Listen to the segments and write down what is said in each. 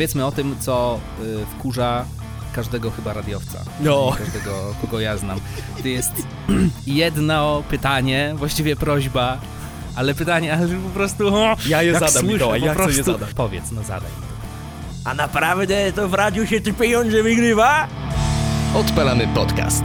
Powiedzmy o tym, co y, wkurza każdego chyba radiowca. No. Każdego, kogo ja znam. To jest jedno pytanie, właściwie prośba, ale pytanie, ale po prostu... O, Ja je jak zadam, słyszę, Mikołaj, po ja chcę je prostu- zadać. Powiedz, no zadaj. A naprawdę to w radiu się te pieniądze wygrywa? Odpalamy podcast.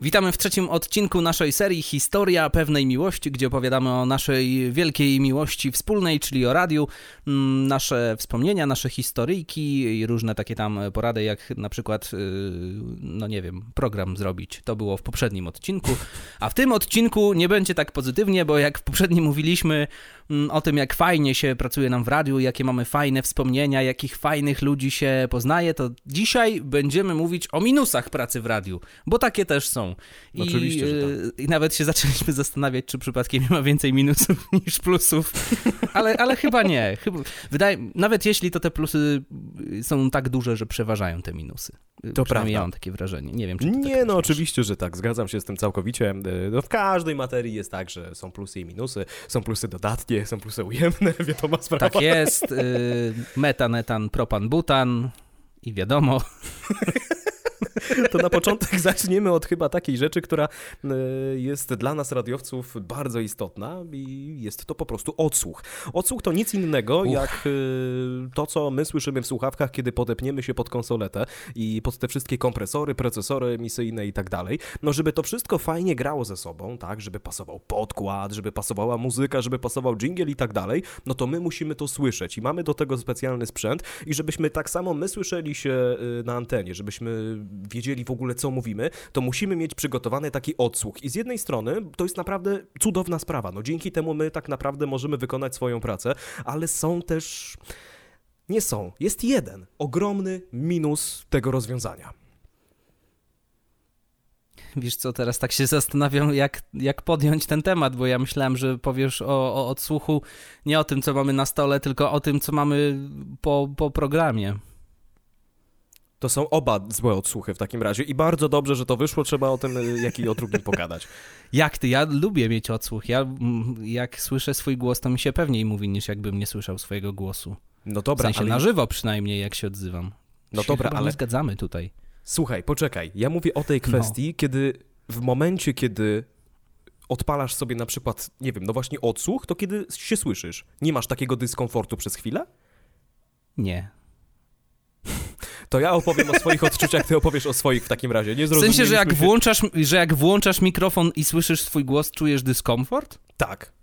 Witamy w trzecim odcinku naszej serii Historia pewnej miłości, gdzie opowiadamy o naszej wielkiej miłości wspólnej, czyli o radiu, mm, nasze wspomnienia, nasze historyjki i różne takie tam porady, jak na przykład, yy, no nie wiem, program zrobić. To było w poprzednim odcinku, a w tym odcinku nie będzie tak pozytywnie, bo jak w poprzednim mówiliśmy o tym, jak fajnie się pracuje nam w radiu, jakie mamy fajne wspomnienia, jakich fajnych ludzi się poznaje, to dzisiaj będziemy mówić o minusach pracy w radiu, bo takie też są. I, Oczywiście, że tak. yy, I nawet się zaczęliśmy zastanawiać, czy przypadkiem nie ma więcej minusów niż plusów, ale, ale chyba nie. Chyba, wydaje, nawet jeśli to te plusy są tak duże, że przeważają te minusy. To Przynajmniej prawda. ja mam takie wrażenie. Nie wiem, czy ty tak Nie, no oczywiście, że tak, zgadzam się z tym całkowicie. E, No, w każdej materii jest tak, że są plusy i minusy, są plusy dodatnie, są plusy ujemne, wiadoma sprawa. Tak jest. Y, metan, etan, propan, butan. I wiadomo, To na początek zaczniemy od chyba takiej rzeczy, która e, jest dla nas radiowców bardzo istotna i jest to po prostu odsłuch. Odsłuch to nic innego Uch. jak e, to, co my słyszymy w słuchawkach, kiedy podepniemy się pod konsoletę i pod te wszystkie kompresory, procesory emisyjne i tak dalej. No, żeby to wszystko fajnie grało ze sobą, tak, żeby pasował podkład, żeby pasowała muzyka, żeby pasował jingle i tak dalej, no to my musimy to słyszeć i mamy do tego specjalny sprzęt i żebyśmy tak samo my słyszeli się y, na antenie, żebyśmy wiedzieli w ogóle co mówimy, to musimy mieć przygotowany taki odsłuch. I z jednej strony to jest naprawdę cudowna sprawa. No dzięki temu my tak naprawdę możemy wykonać swoją pracę, ale są też nie są. Jest jeden ogromny minus tego rozwiązania. wiesz co, teraz tak się zastanawiam, jak, jak podjąć ten temat, bo ja myślałem, że powiesz o, o odsłuchu nie o tym, co mamy na stole, tylko o tym, co mamy po, po programie. To są oba złe odsłuchy w takim razie i bardzo dobrze, że to wyszło, trzeba o tym y, jak i o drugim pogadać. Jak ty? Ja lubię mieć odsłuch. Ja mm, jak słyszę swój głos, to mi się pewniej mówi, niż jakbym nie słyszał swojego głosu. No W dobra, sensie ale na żywo przynajmniej, jak się odzywam. No Się dobra, ale- nie zgadzamy tutaj. Słuchaj, poczekaj. Ja mówię o tej kwestii, kiedy w momencie, kiedy odpalasz sobie na przykład, nie wiem, no właśnie odsłuch, to kiedy się słyszysz, nie masz takiego dyskomfortu przez chwilę? Nie. To ja opowiem o swoich odczuciach, ty opowiesz o swoich w takim razie. Nie W sensie, że jak, włączasz, że jak włączasz mikrofon i słyszysz swój głos, czujesz dyskomfort? Tak.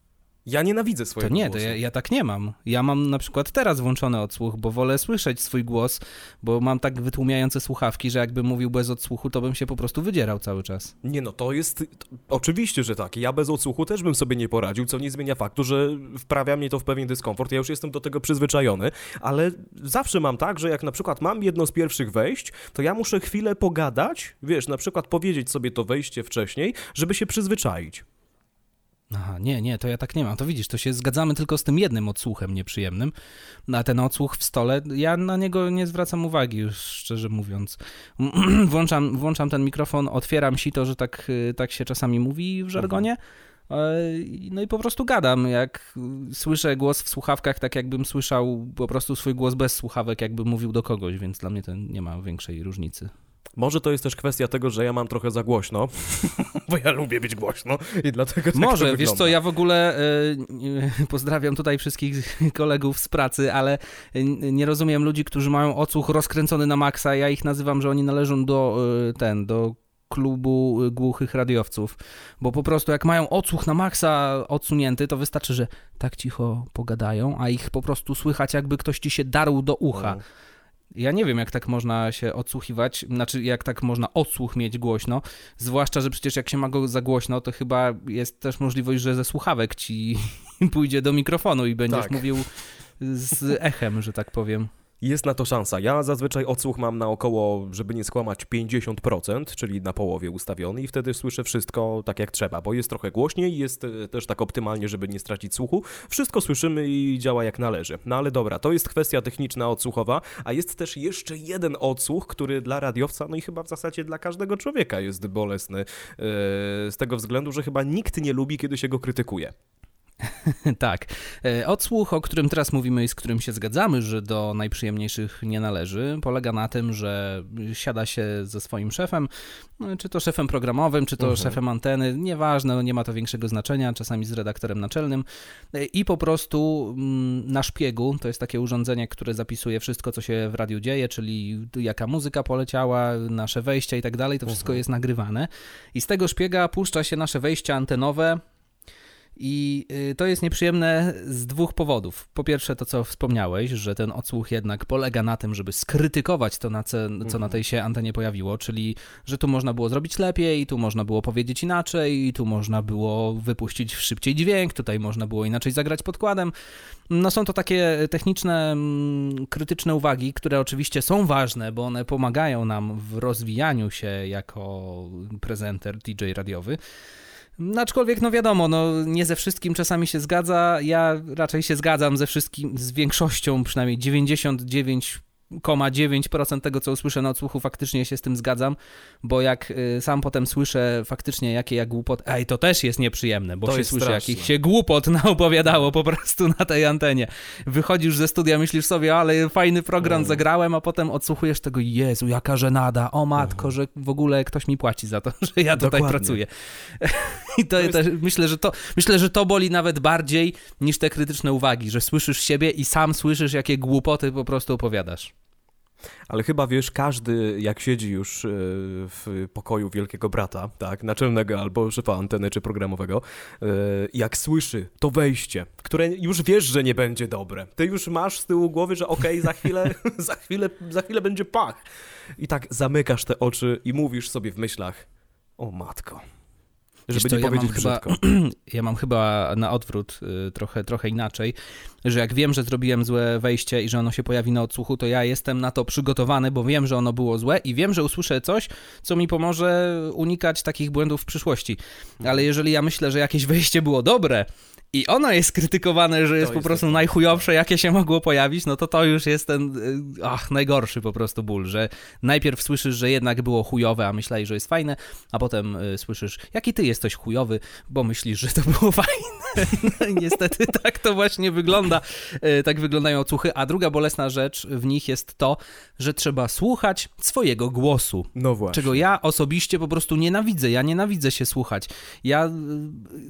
Ja nienawidzę To swojego nie, to głosu. ja, ja tak nie mam. Ja mam na przykład teraz włączony odsłuch, bo wolę słyszeć swój głos, bo mam tak wytłumiające słuchawki, że jakbym mówił bez odsłuchu, to bym się po prostu wydzierał cały czas. Nie no, to jest... to- Oczywiście, że tak. Ja bez odsłuchu też bym sobie nie poradził, co nie zmienia faktu, że wprawia mnie to w pewien dyskomfort. Ja już jestem do tego przyzwyczajony, ale zawsze mam tak, że jak na przykład mam jedno z pierwszych wejść, to ja muszę chwilę pogadać, wiesz, na przykład powiedzieć sobie to wejście wcześniej, żeby się przyzwyczaić. Aha, nie, nie, to ja tak nie mam. To widzisz, to się zgadzamy tylko z tym jednym odsłuchem nieprzyjemnym. A ten odsłuch w stole, ja na niego nie zwracam uwagi, już szczerze mówiąc. włączam, włączam ten mikrofon, otwieram sito, że tak, y, tak się czasami mówi w żargonie. e, No i po prostu gadam. Jak słyszę głos w słuchawkach, tak jakbym słyszał po prostu swój głos bez słuchawek, jakbym mówił do kogoś, więc dla mnie to nie ma większej różnicy. Może to jest też kwestia tego, że ja mam trochę za głośno, bo ja lubię być głośno i dlatego tak Może, wiesz wygląda. co, ja w ogóle y, pozdrawiam tutaj wszystkich kolegów z pracy, ale nie rozumiem ludzi, którzy mają odsłuch rozkręcony na maksa. Ja ich nazywam, że oni należą do y, ten, do klubu głuchych radiowców, bo po prostu jak mają odsłuch na maksa odsunięty, to wystarczy, że tak cicho pogadają, a ich po prostu słychać jakby ktoś ci się darł do ucha. No. Ja nie wiem, jak tak można się odsłuchiwać, znaczy jak tak można odsłuch mieć głośno, zwłaszcza, że przecież jak się ma go za głośno, to chyba jest też możliwość, że ze słuchawek ci pójdzie do mikrofonu i będziesz Tak. mówił z echem, że tak powiem. Jest na to szansa. Ja zazwyczaj odsłuch mam na około, żeby nie skłamać, 50%, czyli na połowie ustawiony i wtedy słyszę wszystko tak jak trzeba, bo jest trochę głośniej, jest e, też tak optymalnie, żeby nie stracić słuchu. Wszystko słyszymy i działa jak należy. No ale dobra, to jest kwestia techniczna odsłuchowa, a jest też jeszcze jeden odsłuch, który dla radiowca, no i chyba w zasadzie dla każdego człowieka jest bolesny, e, z tego względu, że chyba nikt nie lubi, kiedy się go krytykuje. tak. E, odsłuch, o którym teraz mówimy i z którym się zgadzamy, że do najprzyjemniejszych nie należy, polega na tym, że siada się ze swoim szefem, no, czy to szefem programowym, czy to mhm. szefem anteny, nieważne, no, nie ma to większego znaczenia, czasami z redaktorem naczelnym e, i po prostu mm, na szpiegu, to jest takie urządzenie, które zapisuje wszystko, co się w radiu dzieje, czyli jaka muzyka poleciała, nasze wejścia i tak dalej, to wszystko mhm. jest nagrywane i z tego szpiega puszcza się nasze wejścia antenowe, i y, to jest nieprzyjemne z dwóch powodów. Po pierwsze, to co wspomniałeś, że ten odsłuch jednak polega na tym, żeby skrytykować to, na co, co na mhm. tej się antenie pojawiło, czyli że tu można było zrobić lepiej, tu można było powiedzieć inaczej, tu można było wypuścić szybciej dźwięk, tutaj można było inaczej zagrać podkładem. No są to takie techniczne, mm, krytyczne uwagi, które oczywiście są ważne, bo one pomagają nam w rozwijaniu się jako prezenter DJ radiowy. No, aczkolwiek, no wiadomo, no nie ze wszystkim czasami się zgadza. Ja raczej się zgadzam ze wszystkim, z większością, przynajmniej 99 0,9% tego, co usłyszę na odsłuchu, faktycznie się z tym zgadzam, bo jak y, sam potem słyszę faktycznie jakie ja głupot, ej, to też jest nieprzyjemne, bo to się słyszy, jakich się głupot naopowiadało po prostu na tej antenie. Wychodzisz ze studia, myślisz sobie, ale fajny program mm. zagrałem, a potem odsłuchujesz tego, Jezu, jaka żenada, o matko, mm. że w ogóle ktoś mi płaci za to, że ja tutaj Dokładnie. pracuję. I to, to jest... też, myślę, że to, myślę, że to boli nawet bardziej niż te krytyczne uwagi, że słyszysz siebie i sam słyszysz, jakie głupoty po prostu opowiadasz. Ale chyba wiesz, każdy jak siedzi już e, w pokoju wielkiego brata, tak, naczelnego albo szefa anteny czy programowego, e, jak słyszy to wejście, które już wiesz, że nie będzie dobre. Ty już masz z tyłu głowy, że okej, okay, za chwilę, za chwilę, za chwilę będzie pach. I tak zamykasz te oczy i mówisz sobie w myślach, o matko, żeby nie ja powiedzieć chyba, ja mam chyba na odwrót y, trochę, trochę inaczej, że jak wiem, że zrobiłem złe wejście i że ono się pojawi na odsłuchu, to ja jestem na to przygotowany, bo wiem, że ono było złe i wiem, że usłyszę coś, co mi pomoże unikać takich błędów w przyszłości. Ale jeżeli ja myślę, że jakieś wejście było dobre, i ono jest krytykowane, że jest, jest po prostu najchujowsze, jakie się mogło pojawić, no to to już jest ten, y, ach, najgorszy po prostu ból, że najpierw słyszysz, że jednak było chujowe, a myślałeś, że jest fajne, a potem y, słyszysz, jaki ty jesteś chujowy, bo myślisz, że to było fajne. No niestety tak to właśnie wygląda, y, tak wyglądają odsłuchy, a druga bolesna rzecz w nich jest to, że trzeba słuchać swojego głosu. No właśnie. Czego ja osobiście po prostu nienawidzę, ja nienawidzę się słuchać. Ja,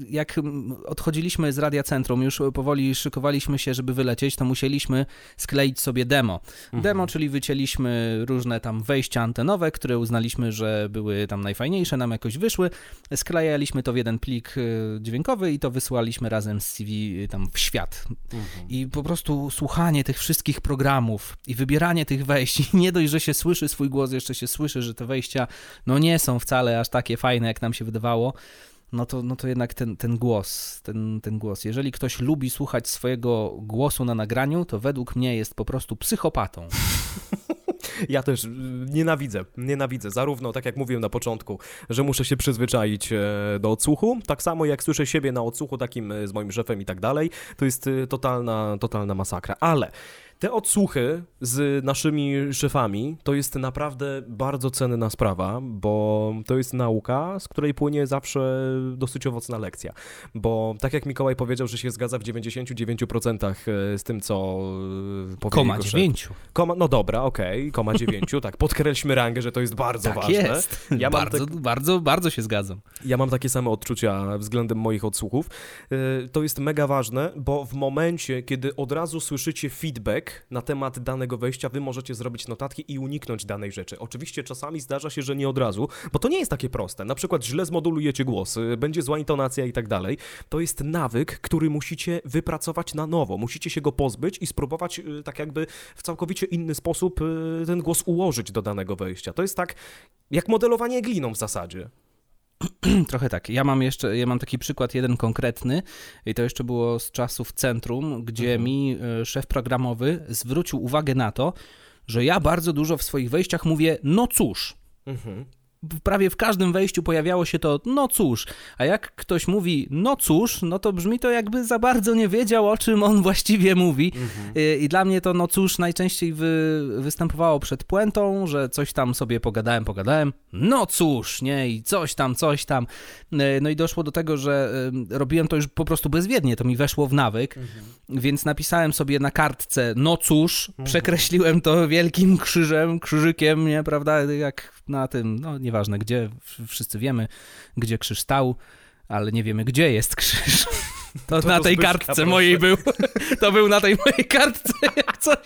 jak odchodziliśmy z Radia Centrum, już powoli szykowaliśmy się, żeby wylecieć, to musieliśmy skleić sobie demo. Mhm. Demo, czyli wycięliśmy różne tam wejścia antenowe, które uznaliśmy, że były tam najfajniejsze, nam jakoś wyszły. Sklejaliśmy to w jeden plik y, dźwiękowy i to wysłaliśmy razem z CV y, tam w świat. Mhm. I po prostu słuchanie tych wszystkich programów i wybieranie tych wejść, i nie dość, że się słyszy swój głos, jeszcze się słyszy, że te wejścia no nie są wcale aż takie fajne, jak nam się wydawało no to, no to jednak ten, ten głos, ten, ten głos. Jeżeli ktoś lubi słuchać swojego głosu na nagraniu, to według mnie jest po prostu psychopatą. Ja też y, nienawidzę, nienawidzę. Zarówno, tak jak mówiłem na początku, że muszę się przyzwyczaić e, do odsłuchu, tak samo jak słyszę siebie na odsłuchu takim e, z moim szefem i tak dalej, to jest y, totalna, totalna masakra. Ale te odsłuchy z naszymi szefami to jest naprawdę bardzo cenna sprawa, bo to jest nauka, z której płynie zawsze dosyć owocna lekcja. Bo tak jak Mikołaj powiedział, że się zgadza w 99% e, z tym, co e, powiedział. Koma 9. Koma, no dobra, okej, okay, koma 9, tak, podkreślmy rangę, że to jest bardzo tak ważne. Jest. Ja bardzo, tak, bardzo, bardzo się zgadzam. Ja mam takie same odczucia względem moich odsłuchów. E, to jest mega ważne, bo w momencie, kiedy od razu słyszycie feedback, na temat danego wejścia, wy możecie zrobić notatki i uniknąć danej rzeczy. Oczywiście czasami zdarza się, że nie od razu, bo to nie jest takie proste. Na przykład źle zmodulujecie głos, będzie zła intonacja i tak dalej. To jest nawyk, który musicie wypracować na nowo. Musicie się go pozbyć i spróbować y, tak jakby w całkowicie inny sposób y, ten głos ułożyć do danego wejścia. To jest tak jak modelowanie gliną w zasadzie. Trochę tak. Ja mam jeszcze, ja mam taki przykład jeden konkretny i to jeszcze było z czasów centrum, gdzie mhm. mi e, szef programowy zwrócił uwagę na to, że ja bardzo dużo w swoich wejściach mówię no cóż. Mhm prawie w każdym wejściu pojawiało się to no cóż, a jak ktoś mówi no cóż, no to brzmi to jakby za bardzo nie wiedział, o czym on właściwie mówi. Y, I dla mnie to no cóż najczęściej wy, występowało przed puentą, że coś tam sobie pogadałem, pogadałem, no cóż, nie, i coś tam, coś tam. Y, No i doszło do tego, że y, robiłem to już po prostu bezwiednie, to mi weszło w nawyk, więc napisałem sobie na kartce no cóż, przekreśliłem to wielkim krzyżem, krzyżykiem, nie, prawda, jak na tym, no nieważne gdzie, wszyscy wiemy, gdzie krzyż stał, ale nie wiemy, gdzie jest krzyż. To, To na tej kartce proszę. mojej był. To był na tej mojej kartce jak coś.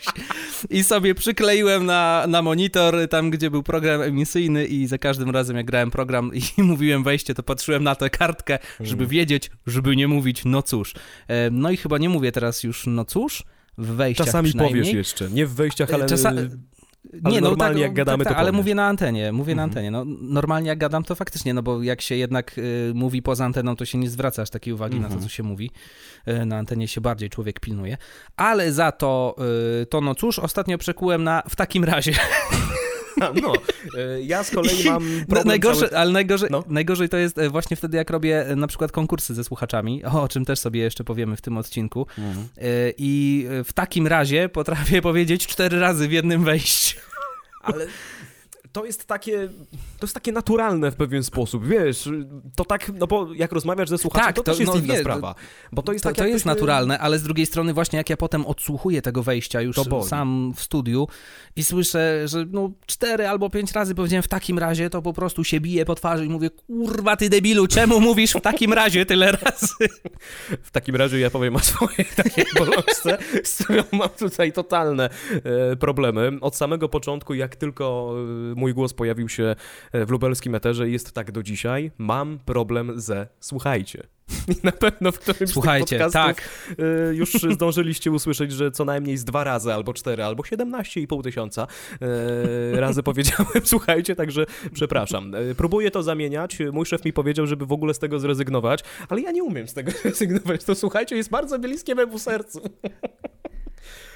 I sobie przykleiłem na, na monitor, tam gdzie był program emisyjny i za każdym razem jak grałem program i mówiłem wejście, to patrzyłem na tę kartkę, żeby Mm. wiedzieć, żeby nie mówić no cóż. E, No i chyba nie mówię teraz już no cóż, w wejściach Czasami powiesz jeszcze, nie w wejściach, ale... Czasa- Ale normalnie jak gadamy, to Ale mówię na antenie, mówię na Mhm. antenie. No, normalnie jak gadam, to faktycznie, no bo jak się jednak y, mówi poza anteną, to się nie zwraca aż takiej uwagi na Mhm. to, co się mówi. Y, na antenie się bardziej człowiek pilnuje. Ale za to, y, to no cóż, ostatnio przekułem na w takim razie. No, e, ja z kolei mam problem najgorsze, cały... ale najgorzej, No. najgorzej to jest e, właśnie wtedy, jak robię e, na przykład konkursy ze słuchaczami, o czym też sobie jeszcze powiemy w tym odcinku. Mhm. I w takim razie potrafię powiedzieć cztery razy w jednym wejściu. Ale to jest takie, to jest takie naturalne w pewien sposób, wiesz, to tak, no bo jak rozmawiasz ze słuchaczem, Tak, to, to- też jest no inna wie, sprawa, bo to jest To, tak to jest naturalne, ale z drugiej strony właśnie jak ja potem odsłuchuję tego wejścia już sam w studiu i słyszę, że no cztery albo pięć razy powiedziałem w takim razie, to po prostu się bije po twarzy i mówię, kurwa ty debilu, czemu mówisz w takim razie tyle razy? W takim razie ja powiem o swojej takiej bolączce, z którą mam tutaj totalne e, problemy. Od samego początku, jak tylko e, mój głos pojawił się e, w lubelskim eterze i jest tak do dzisiaj, mam problem ze słuchajcie. I na pewno w którymś Słuchajcie, z tych tak, e, już zdążyliście usłyszeć, że co najmniej z dwa razy, albo cztery, albo 17,5 tysiąca e, razy powiedziałem słuchajcie, także przepraszam. Próbuję to zamieniać. Mój szef mi powiedział, żeby w ogóle z tego zrezygnować, ale ja nie umiem z tego zrezygnować. To słuchajcie, jest bardzo bliskie memu sercu.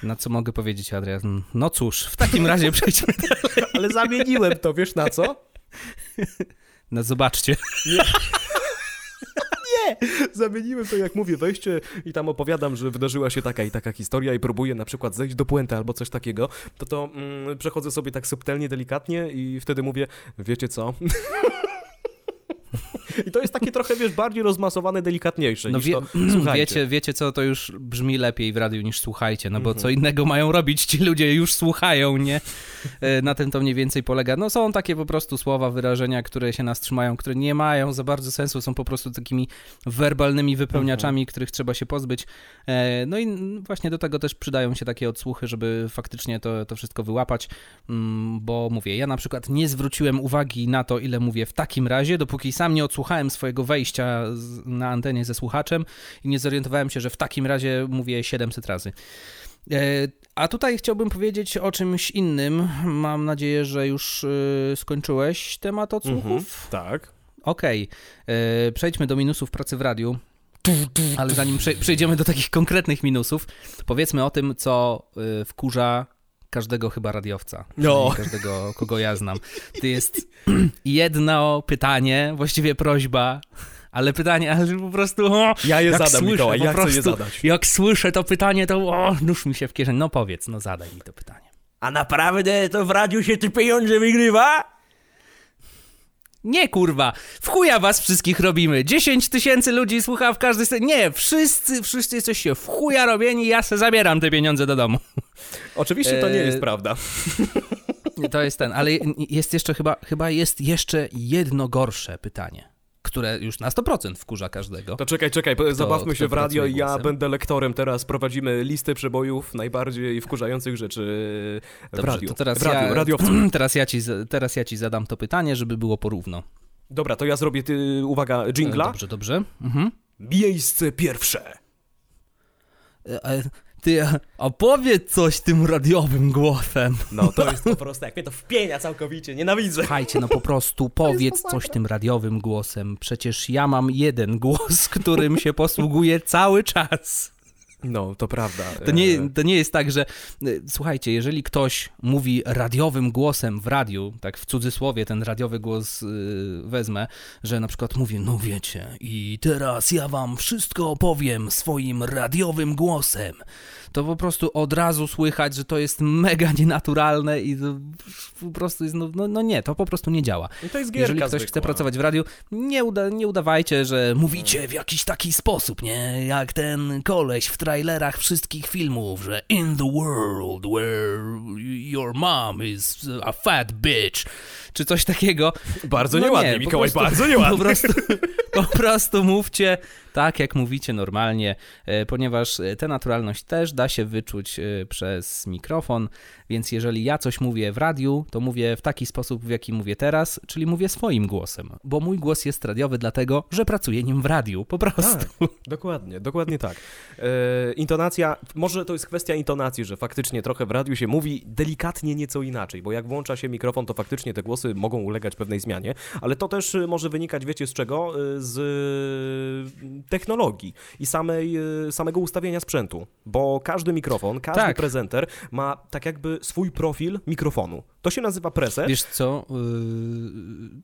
Na co mogę powiedzieć Adrian? No cóż, w takim razie przejdźmy, Ale zamieniłem to, wiesz na co? no zobaczcie. Zamieniłem to, jak mówię, wejście i tam opowiadam, że wydarzyła się taka i taka historia i próbuję na przykład zejść do puenty albo coś takiego, to to mm, przechodzę sobie tak subtelnie, delikatnie i wtedy mówię, wiecie co? I to jest takie trochę, wiesz, bardziej rozmasowane, delikatniejsze No wie, to, słuchajcie. wiecie, wiecie co, to już brzmi lepiej w radiu niż słuchajcie, no bo Mhm. co innego mają robić, ci ludzie już słuchają, nie? E, Na tym to mniej więcej polega. No są takie po prostu słowa, wyrażenia, które się nas trzymają, które nie mają za bardzo sensu, są po prostu takimi werbalnymi wypełniaczami, Mhm. których trzeba się pozbyć. E, No i właśnie do tego też przydają się takie odsłuchy, żeby faktycznie to, to wszystko wyłapać, Mm, bo mówię, ja na przykład nie zwróciłem uwagi na to, ile mówię w takim razie, dopóki sam nie odsłuchałem swojego wejścia na antenie ze słuchaczem i nie zorientowałem się, że w takim razie mówię 700 razy. E, A tutaj chciałbym powiedzieć o czymś innym. Mam nadzieję, że już e, skończyłeś temat odsłuchów. Mhm, tak. Okej, e, przejdźmy do minusów pracy w radiu. Ale zanim prze- przejdziemy do takich konkretnych minusów, powiedzmy o tym, co wkurza każdego chyba radiowca. No. Każdego, kogo ja znam. To jest jedno pytanie, właściwie prośba, ale pytanie, ale po prostu. O, Ja je jak zadam, słyszę, Mikołaj, ja chcę je prostu, zadać. Jak słyszę to pytanie, to o, nóż mi się w kieszeni. No powiedz, no zadaj mi to pytanie. A naprawdę to w radiu się te pieniądze wygrywa? Nie kurwa, w chuja was wszystkich robimy. 10 tysięcy ludzi słucha w każdej stronie. Nie, wszyscy, wszyscy jesteście w chuja robieni, ja se zabieram te pieniądze do domu. Oczywiście to nie E, jest prawda. To jest ten, ale jest jeszcze chyba, chyba jest jeszcze jedno gorsze pytanie, które już na 100% wkurza każdego. To czekaj, czekaj, po- zabawmy kto się w radio. Ja głosem? będę lektorem teraz. Prowadzimy listę przebojów najbardziej wkurzających rzeczy w Dobrze, radiu. to teraz w ja, radiowców. teraz, ja ci, teraz ja ci zadam to pytanie, żeby było porówno. Dobra, to ja zrobię, ty, uwaga, jingla. Dobrze, dobrze. Mhm. Miejsce pierwsze. Ty opowiedz coś tym radiowym głosem. No, to jest po prostu, jak mnie to wpienia całkowicie, nienawidzę. Słuchajcie, no po prostu powiedz coś tym radiowym głosem. Przecież ja mam jeden głos, którym się posługuję cały czas. No, to prawda. To nie, to nie jest tak, że y, słuchajcie, jeżeli ktoś mówi radiowym głosem w radiu, tak w cudzysłowie ten radiowy głos y, wezmę, że na przykład mówi, no wiecie, i teraz ja wam wszystko opowiem swoim radiowym głosem, to po prostu od razu słychać, że to jest mega nienaturalne i to po prostu jest, no, no, no nie, to po prostu nie działa. No to jest gierka Jeżeli ktoś zwykła. chce pracować w radiu, nie, uda, nie udawajcie, że mówicie w jakiś taki sposób, nie? Jak ten koleś w trailerach wszystkich filmów, że in the world where your mom is a fat bitch, czy coś takiego. Bardzo No nieładnie, nie, Mikołaj, prostu- bardzo nieładnie. Po prostu, po prostu mówcie tak, jak mówicie normalnie, e, ponieważ e, tę naturalność też da się wyczuć e, przez mikrofon, więc jeżeli ja coś mówię w radiu, to mówię w taki sposób, w jaki mówię teraz, czyli mówię swoim głosem, bo mój głos jest radiowy dlatego, że pracuję nim w radiu, po prostu. Tak, dokładnie, dokładnie tak. E, intonacja, może to jest kwestia intonacji, że faktycznie trochę w radiu się mówi delikatnie nieco inaczej, bo jak włącza się mikrofon, to faktycznie te głosy mogą ulegać pewnej zmianie, ale to też e, może wynikać, wiecie z czego? E, Z e, technologii i samej, samego ustawienia sprzętu, bo każdy mikrofon, każdy Tak. prezenter ma tak jakby swój profil mikrofonu. To się nazywa preset. Wiesz co?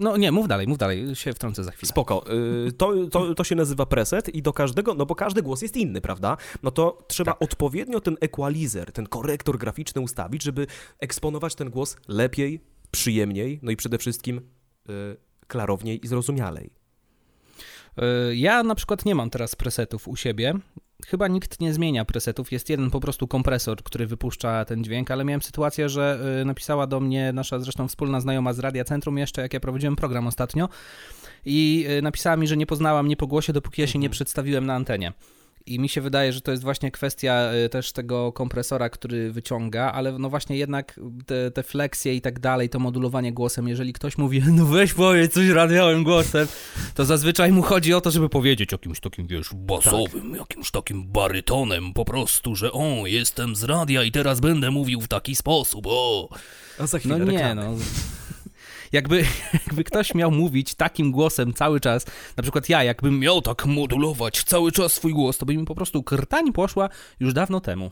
No nie, mów dalej, mów dalej, się wtrącę za chwilę. Spoko. Y, To, to, to się nazywa preset i do każdego, no bo każdy głos jest inny, prawda? No to trzeba Tak. odpowiednio ten equalizer, ten korektor graficzny ustawić, żeby eksponować ten głos lepiej, przyjemniej, no i przede wszystkim y, klarowniej i zrozumialej. Y, Ja na przykład nie mam teraz presetów u siebie. Chyba nikt nie zmienia presetów. Jest jeden po prostu kompresor, który wypuszcza ten dźwięk, ale miałem sytuację, że y, napisała do mnie nasza zresztą wspólna znajoma z Radia Centrum jeszcze, jak ja prowadziłem program ostatnio i napisała mi, że nie poznała mnie po głosie, dopóki ja się nie przedstawiłem na antenie. I mi się wydaje, że to jest właśnie kwestia y, też tego kompresora, który wyciąga, ale no właśnie jednak te, te fleksje i tak dalej, to modulowanie głosem, jeżeli ktoś mówi, no weź powiedz coś radiowym głosem, to zazwyczaj mu chodzi o to, żeby powiedzieć jakimś takim, wiesz, basowym, jakimś takim barytonem po prostu, że o, jestem z radia i teraz będę mówił w taki sposób, o. A za chwilę No nie, reklamy. no. Jakby, jakby ktoś miał mówić takim głosem cały czas, na przykład ja, jakbym miał tak modulować cały czas swój głos, to by mi po prostu krtań poszła już dawno temu.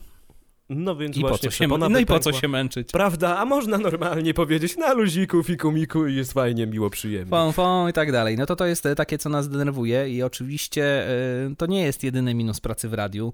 No więc I po właśnie co się, no i po co się męczyć? Prawda, a można normalnie powiedzieć na luziku, fiku, miku i jest fajnie, miło, przyjemnie. Fą, fą i tak dalej. No to to jest e, takie, co nas denerwuje i oczywiście e, to nie jest jedyny minus pracy w radiu,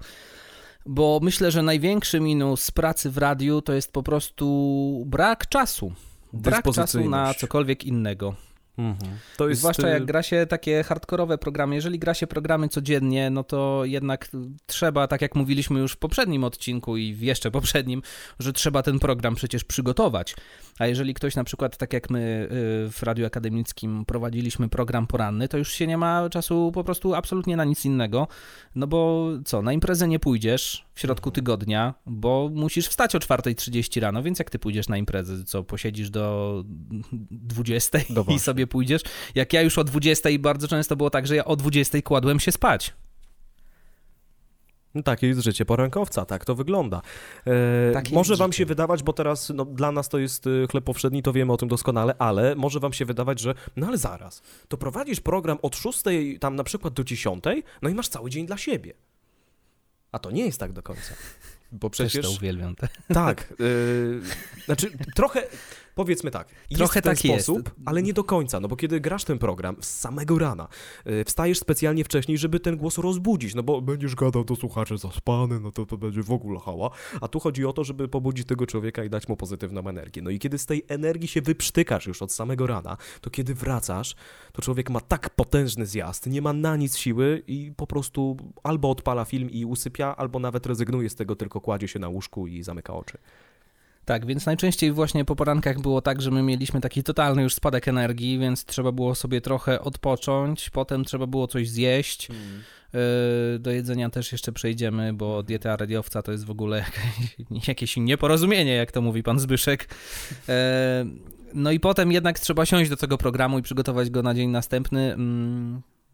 bo myślę, że największy minus pracy w radiu to jest po prostu brak czasu. Brak czasu na cokolwiek innego. Mhm. Jest, Zwłaszcza y, jak gra się takie hardkorowe programy. Jeżeli gra się programy codziennie, no to jednak trzeba, tak jak mówiliśmy już w poprzednim odcinku i w jeszcze poprzednim, że trzeba ten program przecież przygotować. A jeżeli ktoś na przykład, tak jak my y, w Radiu Akademickim prowadziliśmy program poranny, to już się nie ma czasu po prostu absolutnie na nic innego. No bo co, na imprezę nie pójdziesz w środku tygodnia, bo musisz wstać o 4.30 rano, więc jak ty pójdziesz na imprezę, co posiedzisz do 20 Do i właśnie. Sobie pójdziesz. Jak ja już o 20 bardzo często było tak, że ja o 20 kładłem się spać. No Takie jest życie porankowca, tak to wygląda. E, Takie może wam życie. się wydawać, bo teraz no, dla nas to jest y, chleb powszedni, to wiemy o tym doskonale, ale może wam się wydawać, że no ale zaraz, to prowadzisz program od 6 tam na przykład do 10, no i masz cały dzień dla siebie. A to nie jest tak do końca. Bo Przecież przecież... to uwielbiam. Tak. y, znaczy, trochę, powiedzmy tak, jest Trochę w ten tak jest. sposób, ale nie do końca, no bo kiedy grasz ten program z samego rana, y, wstajesz specjalnie wcześniej, żeby ten głos rozbudzić, no bo będziesz gadał do słuchaczy zaspany, no to to będzie w ogóle hała, a tu chodzi o to, żeby pobudzić tego człowieka i dać mu pozytywną energię. No i kiedy z tej energii się wyprztykasz już od samego rana, to kiedy wracasz, to człowiek ma tak potężny zjazd, nie ma na nic siły i po prostu albo odpala film i usypia, albo nawet rezygnuje z tego, tylko kładzie się na łóżku i zamyka oczy. Tak, więc najczęściej właśnie po porankach było tak, że my mieliśmy taki totalny już spadek energii, więc trzeba było sobie trochę odpocząć, potem trzeba było coś zjeść. Yy, Do jedzenia też jeszcze przejdziemy, bo dieta radiowca to jest w ogóle jakieś, jakieś nieporozumienie, jak to mówi pan Zbyszek. Yy, No i potem jednak trzeba siąść do tego programu i przygotować go na dzień następny.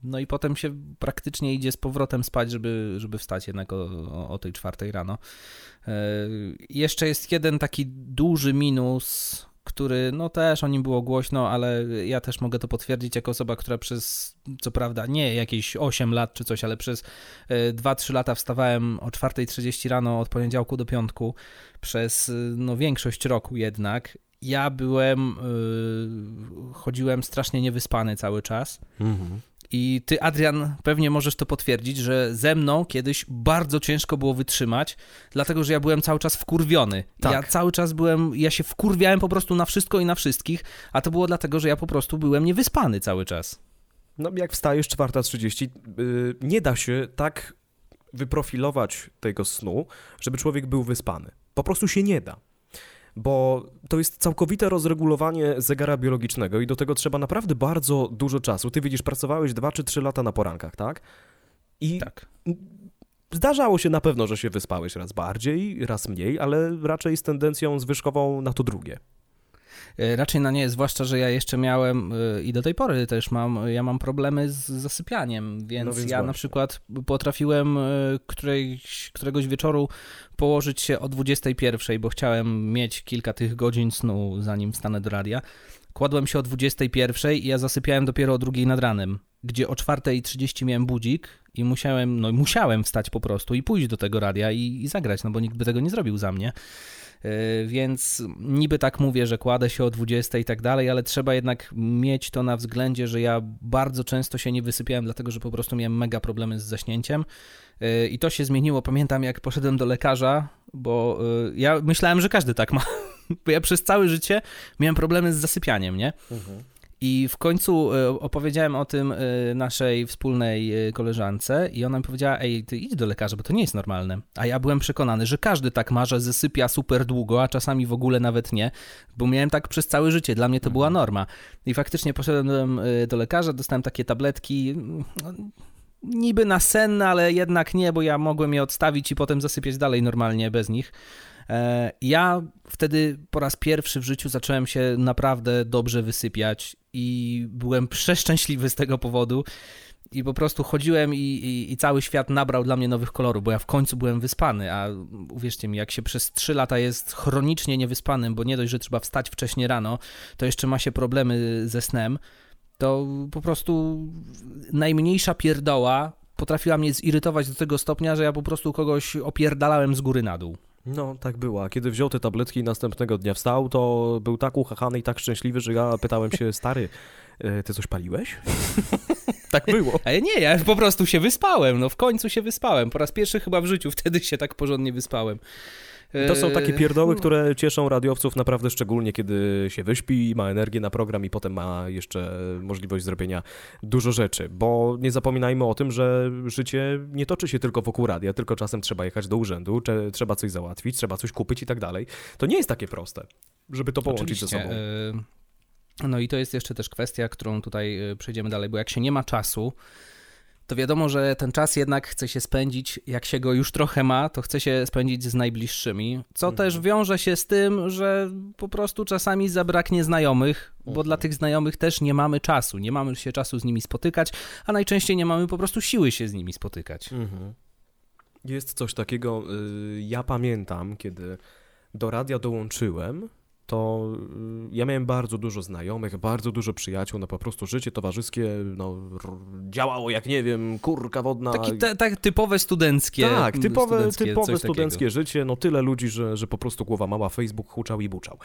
No i potem się praktycznie idzie z powrotem spać, żeby, żeby wstać jednak o, o, tej czwartej rano. E, Jeszcze jest jeden taki duży minus który, no też o nim było głośno, ale ja też mogę to potwierdzić jako osoba, która przez, co prawda, nie jakieś 8 lat czy coś, ale przez 2-3 lata wstawałem o 4.30 rano od poniedziałku do piątku przez no, większość roku jednak. Ja byłem, yy, chodziłem strasznie niewyspany cały czas. Mhm. I ty, Adrian, pewnie możesz to potwierdzić, że ze mną kiedyś bardzo ciężko było wytrzymać, dlatego że ja byłem cały czas wkurwiony. Tak. Ja cały czas byłem, ja się wkurwiałem po prostu na wszystko i na wszystkich, a to było dlatego, że ja po prostu byłem niewyspany cały czas. No jak wstajesz 4.30, yy, nie da się tak wyprofilować tego snu, żeby człowiek był wyspany. Po prostu się nie da. Bo to jest całkowite rozregulowanie zegara biologicznego i do tego trzeba naprawdę bardzo dużo czasu. Ty widzisz, pracowałeś 2 czy 3 lata na porankach, tak? I Tak. zdarzało się na pewno, że się wyspałeś raz bardziej, raz mniej, ale raczej z tendencją zwyżkową na to drugie. E, Raczej na nie, zwłaszcza, że ja jeszcze miałem e, i do tej pory też mam, ja mam problemy z zasypianiem, więc, No więc ja na właśnie. przykład potrafiłem e, którejś, któregoś wieczoru położyć się o 21, bo chciałem mieć kilka tych godzin snu, zanim wstanę do radia. Kładłem się o 21 i ja zasypiałem dopiero o drugiej nad ranem, gdzie o 4.30 miałem budzik i musiałem, no musiałem wstać po prostu i pójść do tego radia i, i zagrać, no bo nikt by tego nie zrobił za mnie. Yy, Więc niby tak mówię, że kładę się o 20 i tak dalej, ale trzeba jednak mieć to na względzie, że ja bardzo często się nie wysypiałem, dlatego że po prostu miałem mega problemy z zaśnięciem. Yy, I to się zmieniło. Pamiętam, jak poszedłem do lekarza, bo yy, ja myślałem, że każdy tak ma. Bo ja przez całe życie miałem problemy z zasypianiem, nie? I w końcu e, opowiedziałem o tym e, naszej wspólnej e, koleżance i ona mi powiedziała, ej, ty idź do lekarza, bo to nie jest normalne. A ja byłem przekonany, że każdy tak ma, że zasypia super długo, a czasami w ogóle nawet nie, bo miałem tak przez całe życie, dla mnie to była norma. I faktycznie poszedłem do lekarza, dostałem takie tabletki, no, niby na sen, ale jednak nie, bo ja mogłem je odstawić i potem zasypiać dalej normalnie bez nich. E, Ja wtedy po raz pierwszy w życiu zacząłem się naprawdę dobrze wysypiać i byłem przeszczęśliwy z tego powodu. I po prostu chodziłem i, i, i cały świat nabrał dla mnie nowych kolorów, bo ja w końcu byłem wyspany, a uwierzcie mi, jak się przez 3 lata jest chronicznie niewyspanym, bo nie dość, że trzeba wstać wcześnie rano, to jeszcze ma się problemy ze snem, to po prostu najmniejsza pierdoła potrafiła mnie zirytować do tego stopnia, że ja po prostu kogoś opierdalałem z góry na dół. No, tak było. A kiedy wziął te tabletki i następnego dnia wstał, to był tak uchachany i tak szczęśliwy, że ja pytałem się, stary, e, ty coś paliłeś? tak było. Ale nie, ja po prostu się wyspałem, no w końcu się wyspałem. Po raz pierwszy chyba w życiu wtedy się tak porządnie wyspałem. To są takie Eee, pierdoły, no. które cieszą radiowców naprawdę szczególnie, kiedy się wyśpi, ma energię na program i potem ma jeszcze możliwość zrobienia dużo rzeczy. Bo nie zapominajmy o tym, że życie nie toczy się tylko wokół radia, tylko czasem trzeba jechać do urzędu, trzeba coś załatwić, trzeba coś kupić i tak dalej. To nie jest takie proste, żeby to połączyć ze Oczywiście, sobą. e, No i to jest jeszcze też kwestia, którą tutaj e, przejdziemy dalej, bo jak się nie ma czasu, to wiadomo, że ten czas jednak chce się spędzić, jak się go już trochę ma, to chce się spędzić z najbliższymi, co Mhm. też wiąże się z tym, że po prostu czasami zabraknie znajomych, bo Mhm. dla tych znajomych też nie mamy czasu, nie mamy się czasu z nimi spotykać, a najczęściej nie mamy po prostu siły się z nimi spotykać. Mhm. Jest coś takiego, y, ja pamiętam, kiedy do radia dołączyłem, to y, ja miałem bardzo dużo znajomych, bardzo dużo przyjaciół, no po prostu życie towarzyskie no, działało jak, nie wiem, kurka wodna. Te, tak typowe studenckie. tak, typowe, studenckie, typowe takiego. studenckie życie, no tyle ludzi, że, że po prostu głowa mała, Facebook huczał i buczał.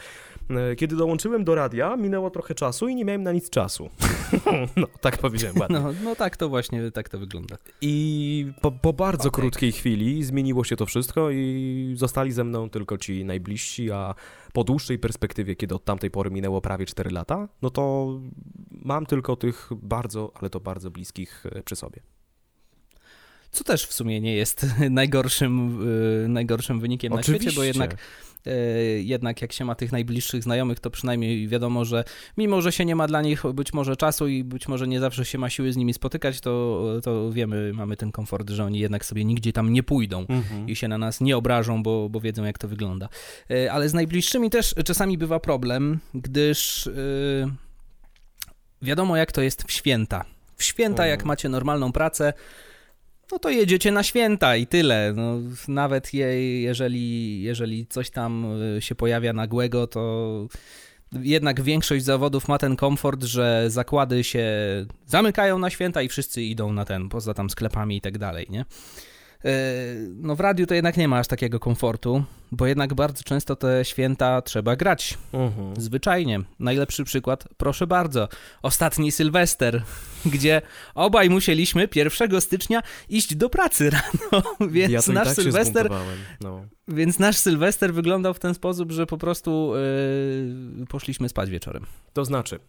E, Kiedy dołączyłem do radia, minęło trochę czasu i nie miałem na nic czasu. no, tak powiedziałem ładnie. No, no tak to właśnie, tak to wygląda. I po, po bardzo Okej. krótkiej chwili zmieniło się to wszystko i zostali ze mną tylko ci najbliżsi, a po dłuższej perspektywie, kiedy od tamtej pory minęło prawie 4 lata, no to mam tylko tych bardzo, ale to bardzo bliskich e, przy sobie. Co też w sumie nie jest najgorszym, y, najgorszym wynikiem na świecie, bo jednak, y, jednak jak się ma tych najbliższych znajomych, to przynajmniej wiadomo, że mimo, że się nie ma dla nich być może czasu i być może nie zawsze się ma siły z nimi spotykać, to, to wiemy, mamy ten komfort, że oni jednak sobie nigdzie tam nie pójdą. Mhm. i się na nas nie obrażą, bo, bo wiedzą, jak to wygląda. E, Ale z najbliższymi też czasami bywa problem, gdyż e, wiadomo, jak to jest w święta. W święta, jak macie normalną pracę, no to jedziecie na święta i tyle. No, nawet je, jeżeli, jeżeli coś tam e, się pojawia nagłego, to jednak większość zawodów ma ten komfort, że zakłady się zamykają na święta i wszyscy idą na ten, poza tam sklepami i tak dalej, nie? E, no w radiu to jednak nie ma aż takiego komfortu, bo jednak bardzo często te święta trzeba grać. Mhm. Zwyczajnie. Najlepszy przykład, proszę bardzo, ostatni Sylwester, gdzie obaj musieliśmy 1 stycznia iść do pracy rano, więc ja nasz tak Sylwester no. więc nasz Sylwester wyglądał w ten sposób, że po prostu yy, poszliśmy spać wieczorem. To znaczy,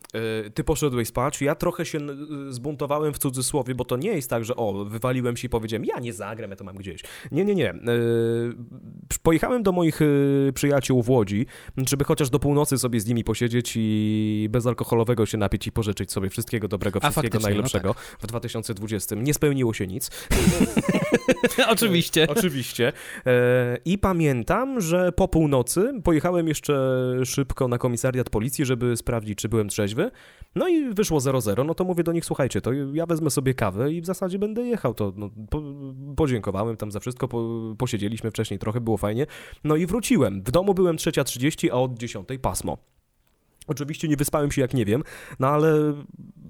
y, ty poszedłeś spać, ja trochę się y, zbuntowałem w cudzysłowie, bo to nie jest tak, że o, wywaliłem się i powiedziałem, ja nie zagram, ja to mam gdzieś. Nie, nie, nie. Y, Pojechałem do moich y, przyjaciół w Łodzi, żeby chociaż do północy sobie z nimi posiedzieć i bezalkoholowego się napić i pożyczyć sobie wszystkiego dobrego, wszystkiego faktycznie, no najlepszego w 2020. Nie spełniło się nic. Oczywiście. Oczywiście. E, I pamiętam, że po północy pojechałem jeszcze szybko na komisariat policji, żeby sprawdzić, czy byłem trzeźwy. No i wyszło 0-0. No to mówię do nich, słuchajcie, to ja wezmę sobie kawę i w zasadzie będę jechał. To no, po, podziękowałem tam za wszystko, po, posiedzieliśmy wcześniej trochę, było fajnie. No i wróciłem. W domu byłem 3.30, a od 10 pasmo. Oczywiście nie wyspałem się jak nie wiem, no ale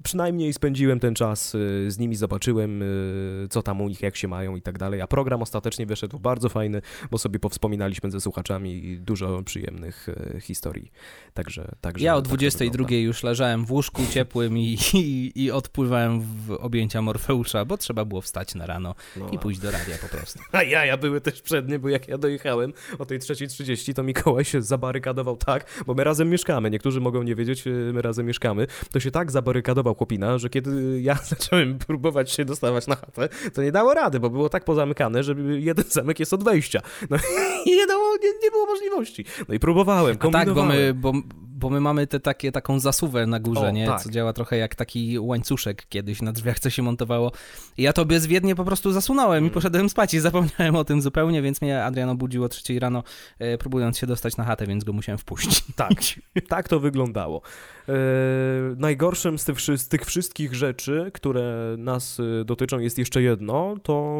przynajmniej spędziłem ten czas y, z nimi, zobaczyłem y, co tam u nich, jak się mają i tak dalej, a program ostatecznie wyszedł bardzo fajny, bo sobie powspominaliśmy ze słuchaczami dużo przyjemnych y, historii. Także, także Ja o tak to 22 wygląda. już leżałem w łóżku ciepłym i, i, i odpływałem w objęcia Morfeusza, bo trzeba było wstać na rano No, i pójść do radia po prostu. A jaja były też przednie, bo jak ja dojechałem o tej 3.30, to Mikołaj się zabarykadował tak, bo my razem mieszkamy, niektórzy mogą nie wiedzieć, my razem mieszkamy, to się tak zabarykadował chłopina, że kiedy ja zacząłem próbować się dostawać na chatę, to nie dało rady, bo było tak pozamykane, że jeden zamek jest od wejścia. No i nie dało, nie, nie było możliwości. No i próbowałem, A tak, bo kombinowałem. my, bo, bo my mamy te takie, taką zasuwę na górze, O, nie? tak. Co działa trochę jak taki łańcuszek kiedyś na drzwiach, co się montowało. I ja to bezwiednie po prostu zasunąłem Mm. i poszedłem spać i zapomniałem o tym zupełnie, więc mnie Adrian obudził o trzeciej rano, e, próbując się dostać na chatę, więc go musiałem wpuścić. Tak, tak to wyglądało. E, najgorszym z tych, z tych wszystkich rzeczy, które nas e, dotyczą, jest jeszcze jedno, to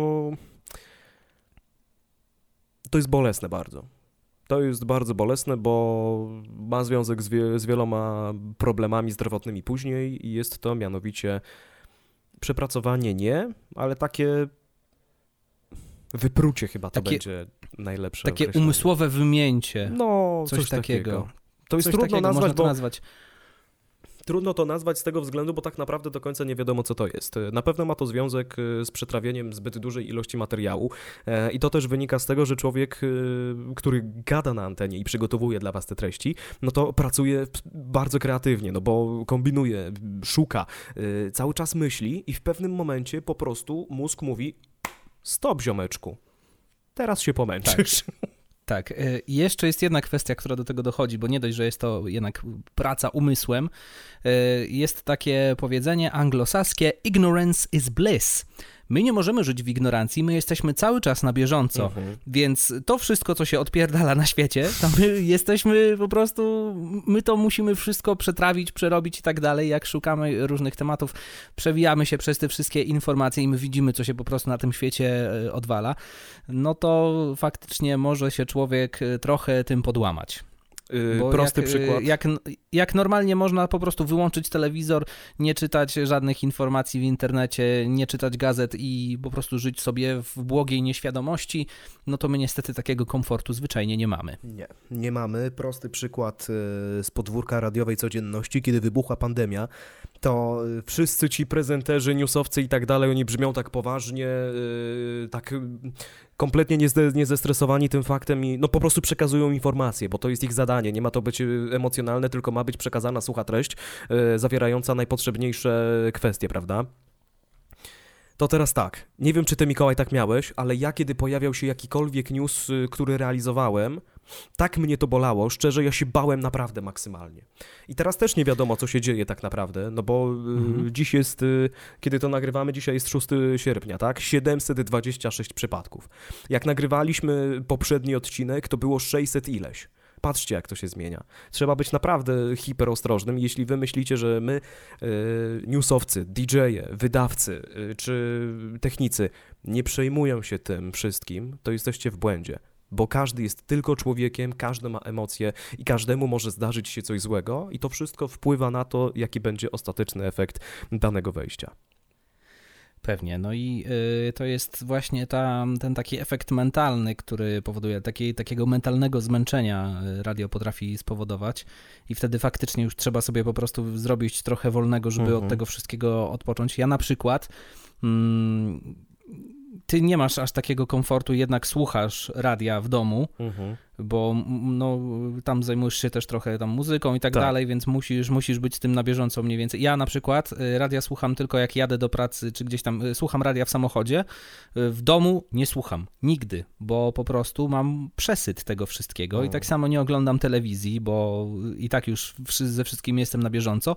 to jest bolesne bardzo. To jest bardzo bolesne, bo ma związek z, wie, z wieloma problemami zdrowotnymi później i jest to mianowicie przepracowanie nie, ale takie wyprucie chyba to Takie- będzie najlepsze Takie określenie. umysłowe wymięcie. No, Coś, takiego. To jest Coś trudno takiego nazwać, to nazwać. Trudno to nazwać z tego względu, bo tak naprawdę do końca nie wiadomo, co to jest. Na pewno ma to związek y, z przetrawieniem zbyt dużej ilości materiału e, i to też wynika z tego, że człowiek, który gada na antenie i przygotowuje dla was te treści, no to pracuje bardzo kreatywnie, no bo kombinuje, szuka, cały czas myśli i w pewnym momencie po prostu mózg mówi stop, ziomeczku, teraz się pomęczysz. Tak. Y, i Jeszcze jest jedna kwestia, która do tego dochodzi, bo nie dość, że jest to jednak praca umysłem. y, Jest takie powiedzenie anglosaskie: ignorance is bliss. My nie możemy żyć w ignorancji, my jesteśmy cały czas na bieżąco. Mhm. Więc to wszystko, co się odpierdala na świecie, to my jesteśmy po prostu, my to musimy wszystko przetrawić, przerobić i tak dalej. Jak szukamy różnych tematów, przewijamy się przez te wszystkie informacje i my widzimy, co się po prostu na tym świecie e, odwala, no to faktycznie może się człowiek e, trochę tym podłamać. Y, Bo Prosty jak, e, przykład. Jak, jak normalnie można po prostu wyłączyć telewizor, nie czytać żadnych informacji w internecie, nie czytać gazet i po prostu żyć sobie w błogiej nieświadomości, no to my niestety takiego komfortu zwyczajnie nie mamy. Nie, nie mamy. Prosty przykład e, z podwórka radiowej codzienności, kiedy wybuchła pandemia, to e, wszyscy ci prezenterzy, newsowcy i tak dalej, oni brzmią tak poważnie, e, tak e, kompletnie niezestresowani tym faktem i no po prostu przekazują informacje, bo to jest ich zadanie. Nie ma to być emocjonalne, tylko ma być przekazana sucha treść zawierająca najpotrzebniejsze kwestie, prawda? To teraz tak, nie wiem czy ty Mikołaj tak miałeś, ale ja kiedy pojawiał się jakikolwiek news, y, który realizowałem, tak mnie to bolało, szczerze ja się bałem naprawdę maksymalnie. I teraz też nie wiadomo co się dzieje tak naprawdę, no bo y, Mhm. dziś jest, y, kiedy to nagrywamy, dzisiaj jest 6 sierpnia, tak? 726 przypadków. Jak nagrywaliśmy poprzedni odcinek, to było 600 ileś. Patrzcie, jak to się zmienia. Trzeba być naprawdę hiperostrożnym. Jeśli wy myślicie, że my, y, newsowcy, DJ-e, wydawcy y, czy technicy nie przejmują się tym wszystkim, to jesteście w błędzie. Bo każdy jest tylko człowiekiem, każdy ma emocje i każdemu może zdarzyć się coś złego, i to wszystko wpływa na to, jaki będzie ostateczny efekt danego wejścia. Pewnie. No i y, to jest właśnie ta, ten taki efekt mentalny, który powoduje taki, takiego mentalnego zmęczenia y, radio potrafi spowodować i wtedy faktycznie już trzeba sobie po prostu zrobić trochę wolnego, żeby Mhm. od tego wszystkiego odpocząć. Ja na przykład mm, ty nie masz aż takiego komfortu, jednak słuchasz radia w domu, bo no, tam zajmujesz się też trochę tam muzyką i tak, Tak. dalej, więc musisz, musisz być z tym na bieżąco mniej więcej. Ja na przykład y, radia słucham tylko jak jadę do pracy, czy gdzieś tam y, słucham radia w samochodzie. Y, W domu nie słucham, nigdy, bo po prostu mam przesyt tego wszystkiego i tak samo nie oglądam telewizji, bo i tak już ze wszystkim jestem na bieżąco,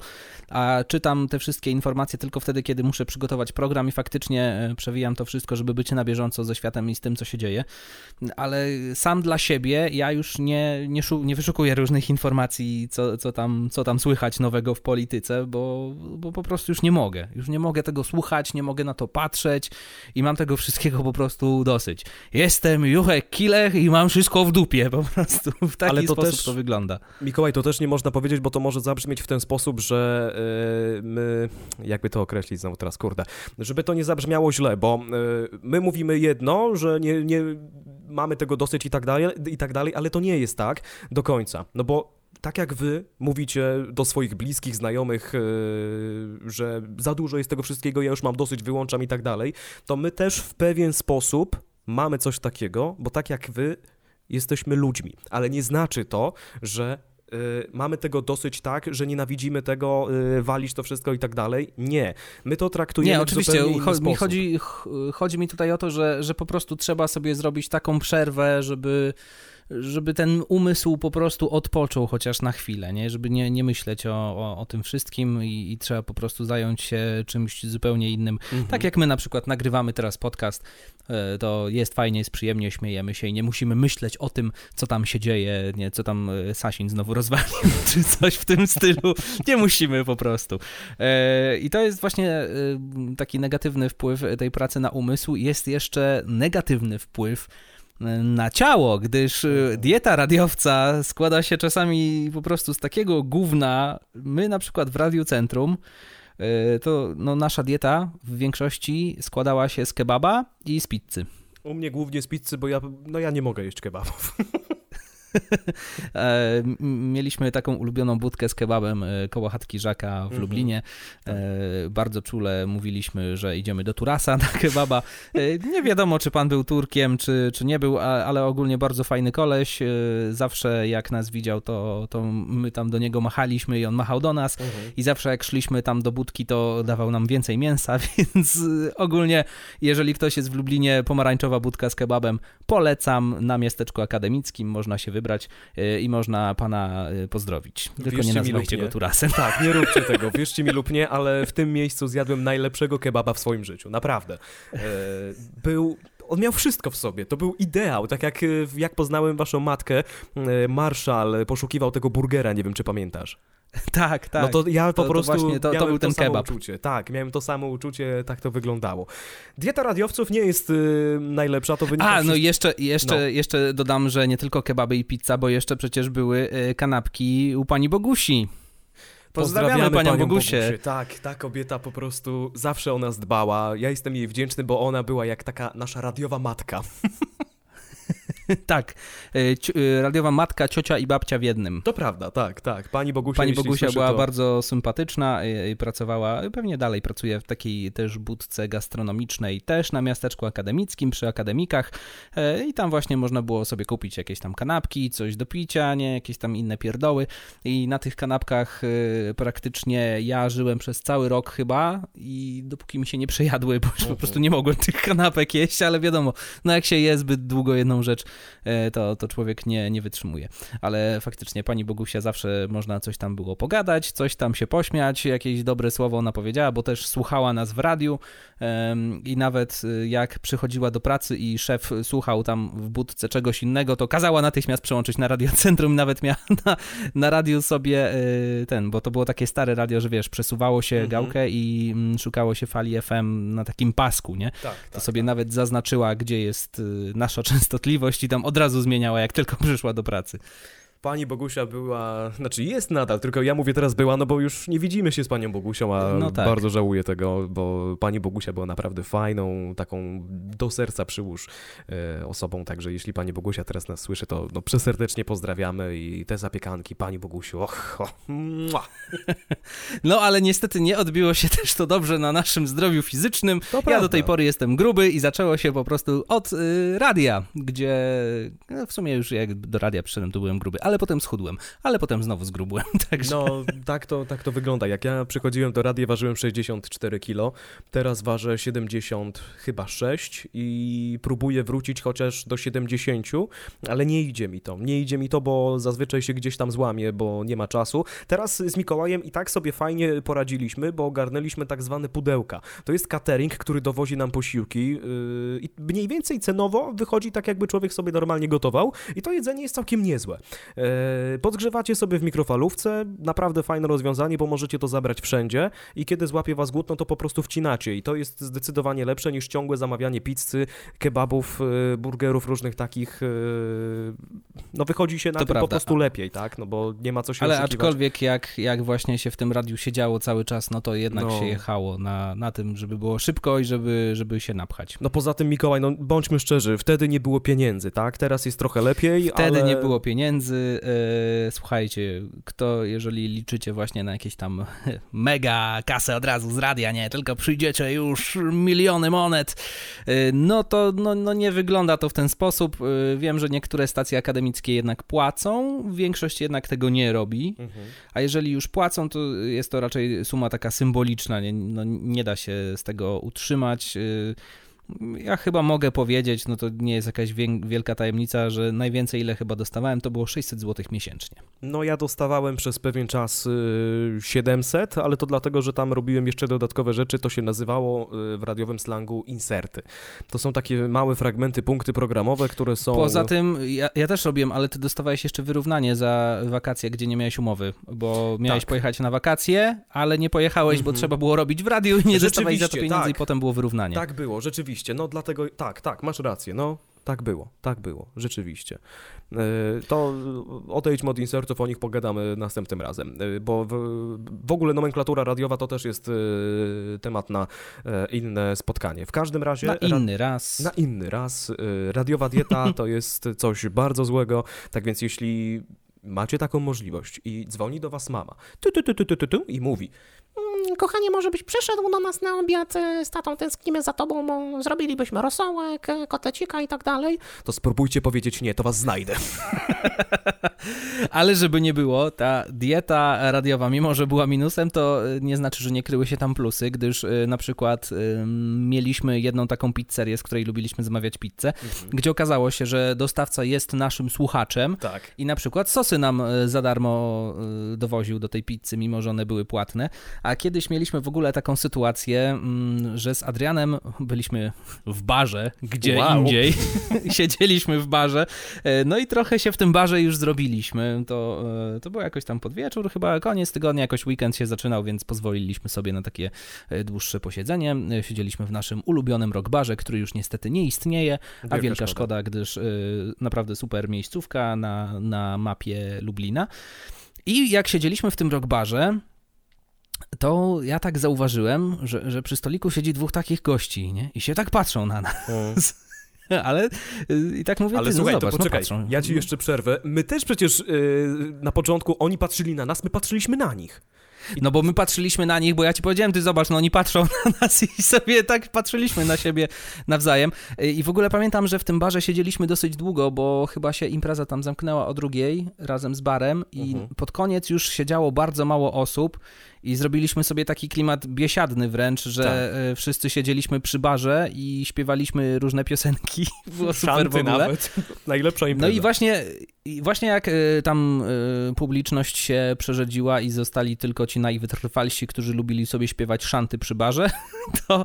a czytam te wszystkie informacje tylko wtedy, kiedy muszę przygotować program i faktycznie y, przewijam to wszystko, żeby być na bieżąco ze światem i z tym, co się dzieje ale sam dla siebie ja już nie, nie, szu, nie wyszukuję różnych informacji, co, co, tam, co tam słychać nowego w polityce, bo, bo po prostu już nie mogę. Już nie mogę tego słuchać, nie mogę na to patrzeć i mam tego wszystkiego po prostu dosyć. Jestem Juchek Kilech i mam wszystko w dupie, po prostu w taki Ale to sposób też- to wygląda. Mikołaj, to też nie można powiedzieć, bo to może zabrzmieć w ten sposób, że yy, my, jakby to określić znowu teraz, kurde, żeby to nie zabrzmiało źle, bo yy, my mówimy jedno, że nie, nie mamy tego dosyć i tak dalej, i tak dalej, ale to nie jest tak do końca, no bo tak jak wy mówicie do swoich bliskich, znajomych, yy, że za dużo jest tego wszystkiego, ja już mam dosyć, wyłączam i tak dalej, to my też w pewien sposób mamy coś takiego, bo tak jak wy jesteśmy ludźmi, ale nie znaczy to, że y, mamy tego dosyć tak, że nienawidzimy tego, y, walić to wszystko i tak dalej. Nie. My to traktujemy Nie, w oczywiście. zupełnie inny Cho- mi chodzi, ch- chodzi mi tutaj o to, że, że po prostu trzeba sobie zrobić taką przerwę, żeby, żeby ten umysł po prostu odpoczął chociaż na chwilę, nie? żeby nie, nie myśleć o, o, o tym wszystkim i, i trzeba po prostu zająć się czymś zupełnie innym. Mhm. Tak jak my na przykład nagrywamy teraz podcast, e, to jest fajnie, jest przyjemnie, śmiejemy się i nie musimy myśleć o tym, co tam się dzieje, nie, co tam e, Sasin znowu rozwalił, czy coś w tym stylu. Nie musimy po prostu. E, I to jest właśnie taki negatywny wpływ tej pracy na umysł. Jest jeszcze negatywny wpływ na ciało, gdyż e, dieta radiowca składa się czasami po prostu z takiego gówna. My na przykład w Radiu Centrum e, to no, nasza dieta w większości składała się z kebaba i z pizzy. U mnie głównie z pizzy, bo ja, no ja nie mogę jeść kebabów. E, mieliśmy taką ulubioną budkę z kebabem e, koło chatki Żaka w Mhm. Lublinie. E, bardzo czule mówiliśmy, że idziemy do Turasa na kebaba. Nie wiadomo, czy pan był Turkiem, czy, czy nie był, ale ogólnie bardzo fajny koleś. Zawsze jak nas widział, to, to my tam do niego machaliśmy i on machał do nas. I zawsze jak szliśmy tam do budki, to dawał nam więcej mięsa, więc ogólnie, jeżeli ktoś jest w Lublinie, pomarańczowa budka z kebabem, polecam na miasteczku akademickim, można się wybrać y, i można pana y, pozdrowić. Tylko Wierzcie nie nazywajcie go Turasem. Tak, nie róbcie tego, wierzcie mi lub nie, ale w tym miejscu zjadłem najlepszego kebaba w swoim życiu, naprawdę. E, był... On miał wszystko w sobie, to był ideał, tak jak, e, jak poznałem waszą matkę, e, Marszal poszukiwał tego burgera, nie wiem czy pamiętasz. tak, tak. No to ja po To- to prostu właśnie to- to był ten samo kebab. uczucie. Tak, miałem to samo uczucie, tak to wyglądało. Dieta radiowców nie jest y, najlepsza, to wynika A, no wszystko- jeszcze, jeszcze, No. jeszcze dodam, że nie tylko kebaby i pizza, bo jeszcze przecież były y, kanapki u pani Bogusi. Pozdrawiamy, panią, Bogusię. Tak, ta kobieta po prostu zawsze o nas dbała. Ja jestem jej wdzięczny, bo ona była jak taka nasza radiowa matka. tak, ci- y, radiowa matka, ciocia i babcia w jednym. To prawda, tak, tak. Pani Bogusia, Pani Bogusia słyszy, była to... bardzo sympatyczna i, i pracowała, pewnie dalej pracuje w takiej też budce gastronomicznej, też na miasteczku akademickim, przy akademikach e, i tam właśnie można było sobie kupić jakieś tam kanapki, coś do picia, nie, jakieś tam inne pierdoły i na tych kanapkach e, praktycznie ja żyłem przez cały rok chyba i dopóki mi się nie przejadły, bo już po prostu nie mogłem tych kanapek jeść, ale wiadomo, no jak się je zbyt długo jedną rzecz, e, to, to człowiek nie, nie wytrzymuje ale faktycznie pani Bogusia zawsze można coś tam było pogadać, coś tam się pośmiać, jakieś dobre słowo ona powiedziała, bo też słuchała nas w radiu i nawet y, jak przychodziła do pracy i szef słuchał tam w budce czegoś innego, to kazała natychmiast przełączyć na radiocentrum, nawet miała na, na radiu sobie y, ten, bo to było takie stare radio, że wiesz, przesuwało się Mhm. gałkę i mm, szukało się fali FM na takim pasku, nie? Tak, To tak, sobie tak. nawet zaznaczyła, gdzie jest y, nasza częstotliwość wiadomości tam od razu zmieniała, jak tylko przyszła do pracy. Pani Bogusia była, znaczy jest nadal, tylko ja mówię teraz była, no bo już nie widzimy się z panią Bogusią, a No tak. bardzo żałuję tego, bo pani Bogusia była naprawdę fajną, taką do serca przyłóż e, osobą, także jeśli pani Bogusia teraz nas słyszy, to no, przeserdecznie pozdrawiamy i te zapiekanki, pani Bogusiu, och, och. No ale niestety nie odbiło się też to dobrze na naszym zdrowiu fizycznym. To Ja prawda. do tej pory jestem gruby i zaczęło się po prostu od y, radia, gdzie no, w sumie już jak do radia przyszedłem, to byłem gruby, ale potem schudłem, ale potem znowu zgrubłem, także... No, tak to, tak to wygląda. Jak ja przychodziłem do radia, ważyłem 64 kilo, teraz ważę 70 chyba 6 i próbuję wrócić chociaż do 70, ale nie idzie mi to. Nie idzie mi to, bo zazwyczaj się gdzieś tam złamie, bo nie ma czasu. Teraz z Mikołajem i tak sobie fajnie poradziliśmy, bo ogarnęliśmy tak zwane pudełka. To jest catering, który dowozi nam posiłki yy, i mniej więcej cenowo wychodzi tak, jakby człowiek sobie normalnie gotował i to jedzenie jest całkiem niezłe. E, Podgrzewacie sobie w mikrofalówce, naprawdę fajne rozwiązanie, bo możecie to zabrać wszędzie i kiedy złapie was głód, no to po prostu wcinacie i to jest zdecydowanie lepsze niż ciągłe zamawianie pizzy, kebabów, e, burgerów różnych takich, e, no wychodzi się na To tym po prawda. prostu lepiej, tak, no bo nie ma co się Ale oszukiwać. aczkolwiek jak, jak właśnie się w tym radiu siedziało cały czas, no to jednak No. się jechało na, na tym, żeby było szybko i żeby, żeby się napchać. No poza tym, Mikołaj, no bądźmy szczerzy, wtedy nie było pieniędzy, tak? Teraz jest trochę lepiej, Wtedy ale... nie było pieniędzy. E, słuchajcie, kto, jeżeli liczycie właśnie na jakieś tam mega kasę od razu z radia, nie, tylko przyjdziecie już miliony monet, e, no to no, no nie wygląda to w ten sposób. E, wiem, że niektóre stacje akademickie jednak płacą, większość jednak tego nie robi, Mhm. a jeżeli już płacą, to jest to raczej suma taka symboliczna, nie, no, nie da się z tego utrzymać. Ja chyba mogę powiedzieć, no to nie jest jakaś wielka tajemnica, że najwięcej ile chyba dostawałem to było 600 zł miesięcznie. No ja dostawałem przez pewien czas y, 700, ale to dlatego, że tam robiłem jeszcze dodatkowe rzeczy, to się nazywało y, w radiowym slangu inserty. To są takie małe fragmenty, punkty programowe, które są... Poza tym ja, ja też robiłem, ale ty dostawałeś jeszcze wyrównanie za wakacje, gdzie nie miałeś umowy, bo miałeś Tak. pojechać na wakacje, ale nie pojechałeś, bo Mhm. trzeba było robić w radiu i nie dostawałeś za to Rzeczywiście, pieniędzy i tak. potem było wyrównanie. Tak było, rzeczywiście, no dlatego, tak, tak, masz rację, no. Tak było, tak było, rzeczywiście. Y, To odejdźmy od insertów, o nich pogadamy następnym razem, y, bo w, w ogóle nomenklatura radiowa to też jest y, temat na e, inne spotkanie. W każdym razie... Na ra- inny raz. Na inny raz. Radiowa dieta to jest coś bardzo złego, tak więc jeśli macie taką możliwość i dzwoni do was mama tu, tu, tu, tu, tu, tu, tu, i mówi Kochanie, może byś przyszedł do nas na obiad e, z tatą, tęsknimy za tobą, bo zrobilibyśmy rosołek, e, kotecika i tak dalej. to spróbujcie powiedzieć nie, to was znajdę. Ale żeby nie było, ta dieta radiowa, mimo że była minusem, to y, nie znaczy, że nie kryły się tam plusy, gdyż na przykład mieliśmy jedną taką pizzerię, z której lubiliśmy zamawiać pizzę, gdzie okazało się, że dostawca jest naszym słuchaczem Tak. i na przykład sosy nam za darmo dowoził do tej pizzy, mimo że one były płatne. A kiedyś mieliśmy w ogóle taką sytuację, mm, że z Adrianem byliśmy w barze, gdzie Wow. indziej. Siedzieliśmy w barze, e, no i trochę się w tym barze już zrobiliśmy. To, e, to było jakoś tam pod wieczór, chyba koniec tygodnia, jakoś weekend się zaczynał, więc pozwoliliśmy sobie na takie e, dłuższe posiedzenie. Siedzieliśmy w naszym ulubionym rockbarze, który już niestety nie istnieje, a Wielka wielka szkoda. szkoda, gdyż naprawdę super miejscówka na, na mapie Lublina. I jak siedzieliśmy w tym rockbarze, to ja tak zauważyłem, że, że przy stoliku siedzi dwóch takich gości, nie? I się tak patrzą na nas. Ale y, i tak mówię, Ale ty, słuchaj, no to zobacz, poczekaj, no ja ci jeszcze przerwę. My też przecież y, na początku oni patrzyli na nas, my patrzyliśmy na nich. No bo my patrzyliśmy na nich, bo ja ci powiedziałem, ty zobacz, no oni patrzą na nas i sobie tak patrzyliśmy na siebie nawzajem. Y, I w ogóle pamiętam, że w tym barze siedzieliśmy dosyć długo, bo chyba się impreza tam zamknęła o drugiej razem z barem i Mhm. pod koniec już siedziało bardzo mało osób i zrobiliśmy sobie taki klimat biesiadny wręcz, że Tak. y, wszyscy siedzieliśmy przy barze i śpiewaliśmy różne piosenki. Było super w ogóle. nawet. Najlepsza No impreza. i właśnie właśnie jak y, tam y, publiczność się przerzedziła i zostali tylko ci najwytrwalsi, którzy lubili sobie śpiewać szanty przy barze, to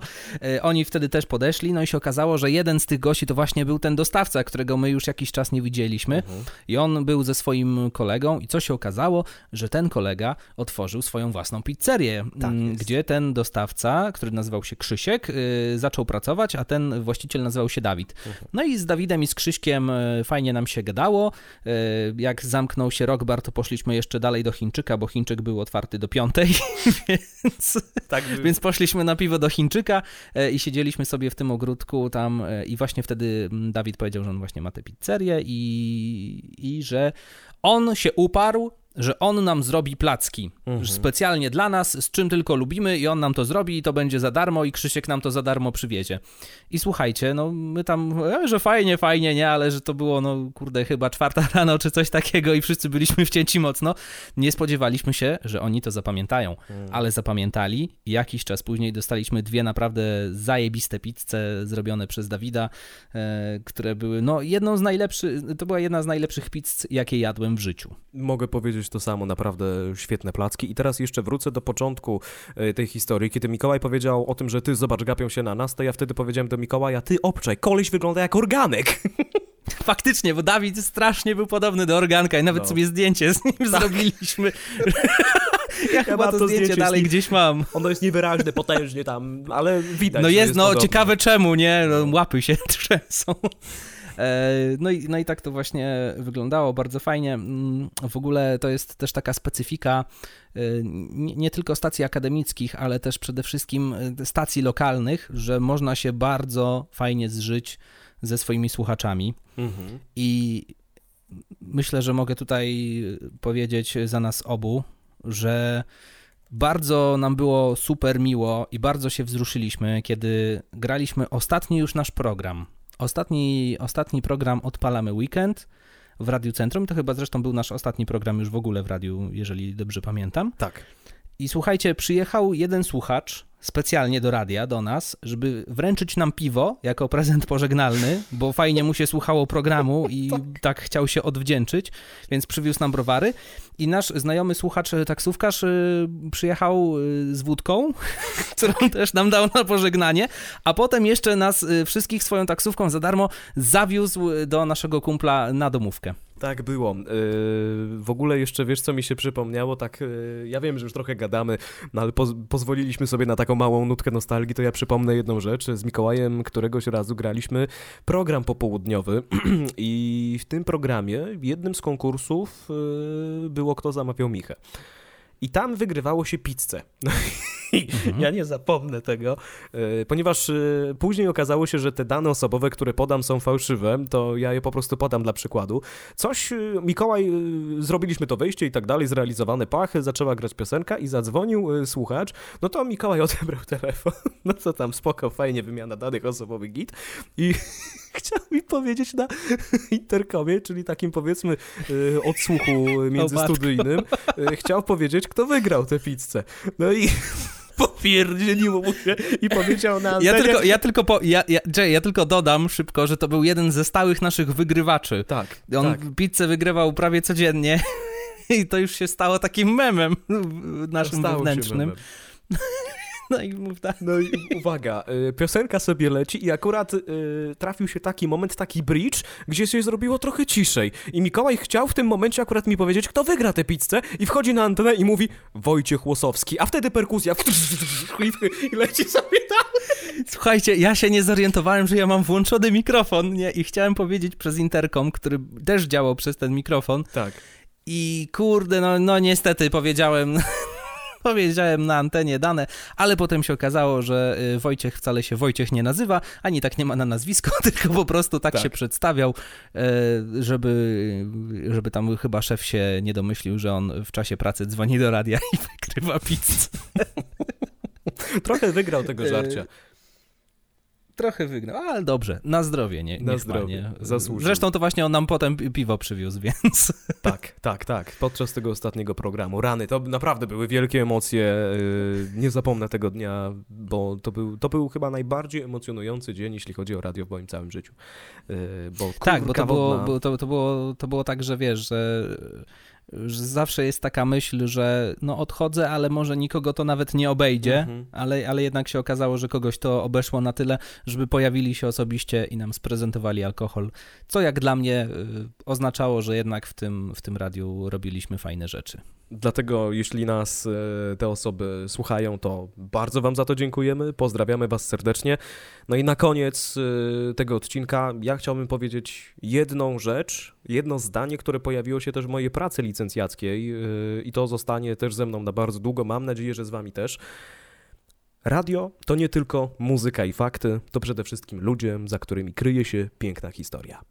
oni wtedy też podeszli, no i się okazało, że jeden z tych gości to właśnie był ten dostawca, którego my już jakiś czas nie widzieliśmy i on był ze swoim kolegą i co się okazało, że ten kolega otworzył swoją własną pizzerię, Tak m, jest. gdzie ten dostawca, który nazywał się Krzysiek, y, zaczął pracować, a ten właściciel nazywał się Dawid. No i z Dawidem i z Krzyśkiem y, fajnie nam się gadało. Y, Jak zamknął się rok bar, to poszliśmy jeszcze dalej do Chińczyka, bo Chińczyk był otwarty do piątej, więc, Tak, więc poszliśmy na piwo do Chińczyka i siedzieliśmy sobie w tym ogródku tam i właśnie wtedy mm, Dawid powiedział, że on właśnie ma tę pizzerię i, i że on się uparł, że on nam zrobi placki. Że specjalnie dla nas, z czym tylko lubimy i on nam to zrobi i to będzie za darmo i Krzysiek nam to za darmo przywiezie. I słuchajcie, no my tam, e, że fajnie, fajnie, nie, ale że to było, no kurde, chyba czwarta rano czy coś takiego i wszyscy byliśmy wcięci mocno. Nie spodziewaliśmy się, że oni to zapamiętają, ale zapamiętali jakiś czas później dostaliśmy dwie naprawdę zajebiste pizze zrobione przez Dawida, e, które były, no jedną z najlepszych, to była jedna z najlepszych pizz, jakie jadłem w życiu. Mogę powiedzieć to samo, naprawdę świetne placki. I teraz jeszcze wrócę do początku e, tej historii, kiedy Mikołaj powiedział o tym, że ty zobacz, gapią się na nas, to ja wtedy powiedziałem do Mikołaja, ty obczaj, koleś wygląda jak organek. Faktycznie, bo Dawid strasznie był podobny do organka i nawet No. sobie zdjęcie z nim zrobiliśmy. ja chyba mam to, to zdjęcie, zdjęcie dalej gdzieś mam. Ono jest niewyraźne, potężnie tam, ale widać, No że jest, no podobne. ciekawe czemu, nie? No, łapy się trzęsą. E, No i, no i tak to właśnie wyglądało bardzo fajnie. Mm, W ogóle to jest też taka specyfika e, nie, nie tylko stacji akademickich, ale też przede wszystkim e, stacji lokalnych, że można się bardzo fajnie zżyć ze swoimi słuchaczami. Mhm. I myślę, że mogę tutaj powiedzieć za nas obu, że bardzo nam było super miło i bardzo się wzruszyliśmy, kiedy graliśmy ostatni już nasz program. Ostatni, ostatni program Odpalamy Weekend w Radiu Centrum. To chyba zresztą był nasz ostatni program już w ogóle w radiu, jeżeli dobrze pamiętam. Tak. I słuchajcie, przyjechał jeden słuchacz specjalnie do radia, do nas, żeby wręczyć nam piwo jako prezent pożegnalny, bo fajnie mu się słuchało programu i tak chciał się odwdzięczyć, więc przywiózł nam browary. I nasz znajomy słuchacz, e, taksówkarz y, przyjechał y, z wódką, którą też nam dał na pożegnanie, a potem jeszcze nas wszystkich swoją taksówką za darmo zawiózł do naszego kumpla na domówkę. Tak było. Yy, w ogóle jeszcze wiesz, co mi się przypomniało, tak yy, ja wiem, że już trochę gadamy, no ale poz pozwoliliśmy sobie na taką małą nutkę nostalgii, to ja przypomnę jedną rzecz. Z Mikołajem któregoś razu graliśmy program popołudniowy i w tym programie jednym z konkursów yy, było Kto zamawiał Michę. I tam wygrywało się pizzę. I ja nie zapomnę tego, yy, ponieważ yy, później okazało się, że te dane osobowe, które podam są fałszywe, to ja je po prostu podam dla przykładu. Coś, yy, Mikołaj, zrobiliśmy to wejście i tak dalej, zrealizowany pach, zaczęła grać piosenka i zadzwonił słuchacz, no to Mikołaj odebrał telefon, no co tam, spoko, fajnie, wymiana danych osobowych, git. I chciał mi powiedzieć na interkomie, czyli takim powiedzmy odsłuchu międzystudyjnym, chciał powiedzieć, kto wygrał tę pizzę. No i popierdzieliło mu się i powiedział na Ja tylko, ja tylko, po, ja, ja, Jay, ja tylko dodam szybko, że to był jeden ze stałych naszych wygrywaczy. Tak, On tak. pizzę wygrywał prawie codziennie i to już się stało takim memem naszym wewnętrznym. No i mów tak. No i uwaga, y, piosenka sobie leci i akurat y, trafił się taki moment, taki bridge, gdzie się zrobiło trochę ciszej. I Mikołaj chciał w tym momencie akurat mi powiedzieć, kto wygra tę pizzę i wchodzi na antenę i mówi Wojciech Łosowski, a wtedy perkusja i leci sobie tam. Słuchajcie, ja się nie zorientowałem, że ja mam włączony mikrofon, nie? I chciałem powiedzieć przez interkom, który też działał przez ten mikrofon. Tak. I kurde, no, no niestety powiedziałem. Powiedziałem na antenie dane, ale potem się okazało, że y, Wojciech wcale się Wojciech nie nazywa, ani tak nie ma na nazwisko, tylko po prostu tak, Tak. się przedstawiał, e, żeby, żeby tam chyba szef się nie domyślił, że on w czasie pracy dzwoni do radia i wykrywa pizzę. Trochę wygrał tego żarcia. Trochę wygnał, ale dobrze, na zdrowie, nie? Na zdrowie, zasłużył. Zresztą to właśnie on nam potem pi- piwo przywiózł, więc... Tak, tak, tak. Podczas tego ostatniego programu. Rany, to naprawdę były wielkie emocje. yy, Nie zapomnę tego dnia, bo to był, to był chyba najbardziej emocjonujący dzień, jeśli chodzi o radio w moim całym życiu. Yy, Bo Tak, bo to było, wodna- bo to, to, było, to było tak, że wiesz, że zawsze jest taka myśl, że no odchodzę, ale może nikogo to nawet nie obejdzie, Mhm. ale, ale jednak się okazało, że kogoś to obeszło na tyle, żeby pojawili się osobiście i nam sprezentowali alkohol, co jak dla mnie y, oznaczało, że jednak w tym, w tym radiu robiliśmy fajne rzeczy. Dlatego, jeśli nas e, te osoby słuchają, to bardzo Wam za to dziękujemy. Pozdrawiamy Was serdecznie. No i na koniec e, tego odcinka ja chciałbym powiedzieć jedną rzecz, jedno zdanie, które pojawiło się też w mojej pracy licencjackiej e, i to zostanie też ze mną na bardzo długo. Mam nadzieję, że z Wami też. Radio to nie tylko muzyka i fakty, to przede wszystkim ludzie, za którymi kryje się piękna historia.